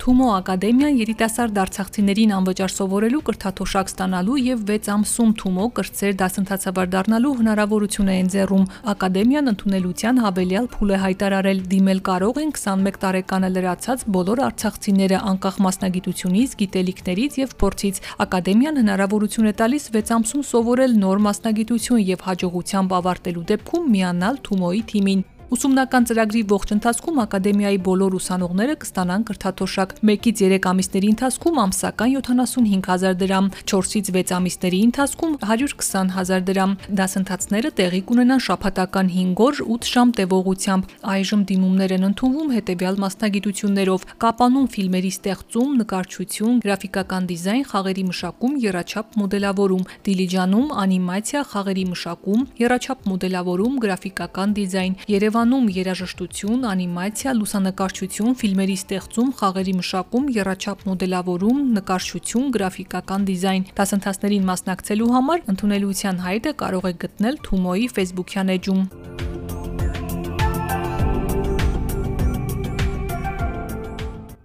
Թումո ակադեմիան երիտասարդ արցախցիներին անվճար սովորելու կրթաթոշակ ստանալու եւ 6 ամսում Թումո կրտսեր դասընթացավար դառնալու հնարավորություն է ընձեռում։ Ակադեմիան ընդունելության հավելյալ փուլ է հայտարարել. Դիմել կարող են 21 տարեկանը լրացած բոլոր արցախցիները անկախ մասնագիտությունից, գիտելիքներից եւ փորձից։ Ակադեմիան հնարավորություն է տալիս 6 ամսում սովորել նոր մասնագիտություն եւ հաջողությամբ ավարտելու դեպքում միանալ Թումոյի թիմին։ Ուսումնական ծրագրի ողջ ընթացքում ակադեմիայի բոլոր ուսանողները կստանան կրթաթոշակ 1-ից 3 ամիսների ընթացքում ամսական 75000 դրամ, 4-ից 6 ամիսների ընթացքում 120000 դրամ։ Դասընթացները տեղի կունենան շաբաթական 5 օր 8 ժամ տևողությամբ։ Այժմ դիմումներ են ընդունվում հետևյալ մասնագիտություններով՝ կապանուն ֆիլմերի ստեղծում, նկարչություն, գրաֆիկական դիզայն, խաղերի մշակում, երաչափ մոդելավորում, դիլիջանում անիմացիա, խաղերի մշակում, երաչափ մոդելավորում, գրաֆիկական դիզայն, Երևան Երևանում երաժշտություն, անիմացիա, լուսանկարչություն, ֆիլմերի ստեղծում, խաղերի մշակում, երաչափ մոդելավորում, նկարչություն, գրաֆիկական դիզայն։ Դասընթացներին մասնակցելու համար ընդունելության հայտը կարող եք գտնել Թումոյի Facebook-յան էջում։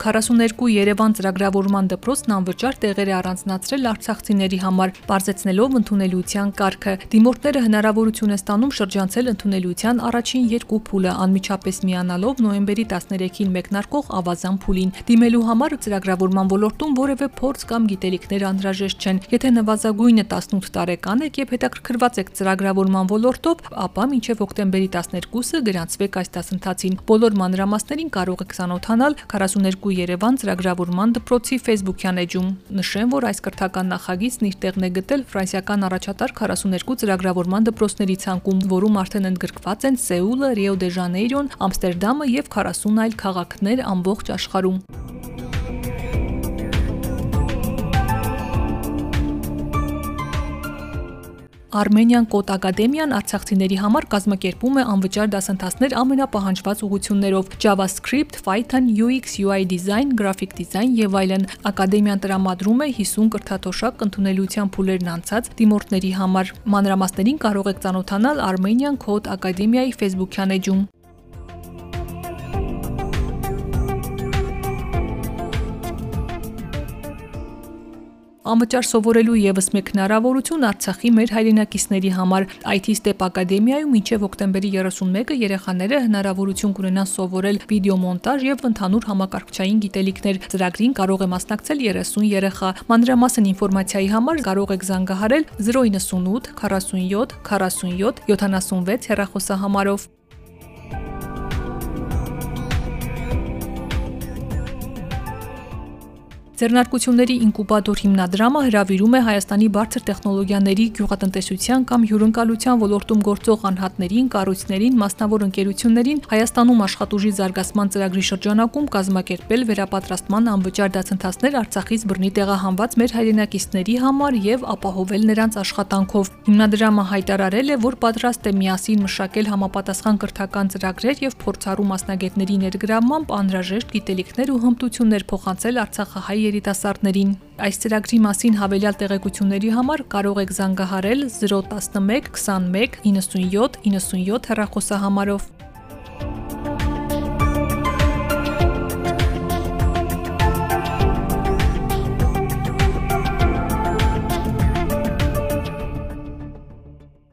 42 Երևան ծրագրավորման դպրոցն անվճար տեղեր է առանձնացրել արցախցիների համար, բարձեցնելով ընդունելության կարգը։ Դիմորդները հնարավորություն են ստանում շրջանցել ընդունելության առաջին երկու փուլը, անմիջապես միանալով նոյեմբերի 13-ին մեկնարկող ավազան փուլին։ Դիմելու համար ծրագրավորման ոլորտում որևէ փորձ կամ գիտելիքներ անհրաժեշտ չեն։ Եթե նվազագույնը 18 տարեկան եք եւ հետաքրքրված եք ծրագրավորման ոլորտով, ապա մինչեւ հոկտեմբերի 12-ը գրանցվեք այս դասընթացին։ Բոլոր մանրամասներին կարող եք ցանոթանալ 42 Յակու Երևան ծրագրավորման դպրոցի Facebook-յան էջում։ Նշեմ, որ այս կրթական նախագիծն իր տեղն է գտել ֆրանսիական առաջատար 42 ծրագրավորման դպրոցների ցանկում, որում արդեն ընդգրկված են Սեուլը, Ռիո դե Ժանեյրոն, Ամստերդամը եւ 40 այլ քաղաքներ ամբողջ աշխարհում։ Armenian Code Academy-ան արցախցիների համար կազմակերպում է անվճար դասընթացներ ամենապահանջված ուղղություններով՝ JavaScript, Python, UX, UI design, graphic design եւ այլն։ Ակադեմիան տրամադրում է 50 կրթաթոշակ ընդունելության փուլերն անցած դիմորդների համար։ Մանրամասներին կարող եք ծանոթանալ Armenian Code Academy-այի Facebook-յան էջում։ Անվճար սովորելու եւս մեկ հնարավորություն Արցախի մեր հայրենակիցների համար IT Step Academy-ում մինչև հոկտեմբերի 31-ը երեխաները հնարավորություն կունենան սովորել վիդեոմոնտաժ եւ ընդհանուր համակարգչային գիտելիքներ։ Ծրագրին կարող է մասնակցել 30 երեխա։ Մանրամասն ինֆորմացիայի համար կարող եք զանգահարել 098 47 47 76 հեռախոսահամարով։ Ձեռնարկությունների ինկուբատոր հիմնադրամը հրավիրում է Հայաստանի բարձր տեխնոլոգիաների գյուղատնտեսության կամ հյուրընկալության ոլորտում գործող անհատներին, կառույցներին, մասնավոր ընկերություններին Հայաստանում աշխատուժի զարգացման ծրագրի շրջանակում կազմակերպել վերապատրաստման անվճար դասընթացներ Արցախից բռնի տեղահանված մեր հայրենակիցների համար եւ ապահովել նրանց աշխատանքով։ Հիմնադրամը հայտարարել է, որ պատրաստ է միասին մշակել համապատասխան կրթական ծրագրեր եւ փորձառու մասնագետների ներգրավմամբ անհրաժեշտ գիտելիքներ ու հմտություններ փոխանցել Արցախահայ երիտասարդներին։ Այս ծրագրի մասին հավելյալ տեղեկությունների համար կարող եք զանգահարել 011 21 97 97 հեռախոսահամարով։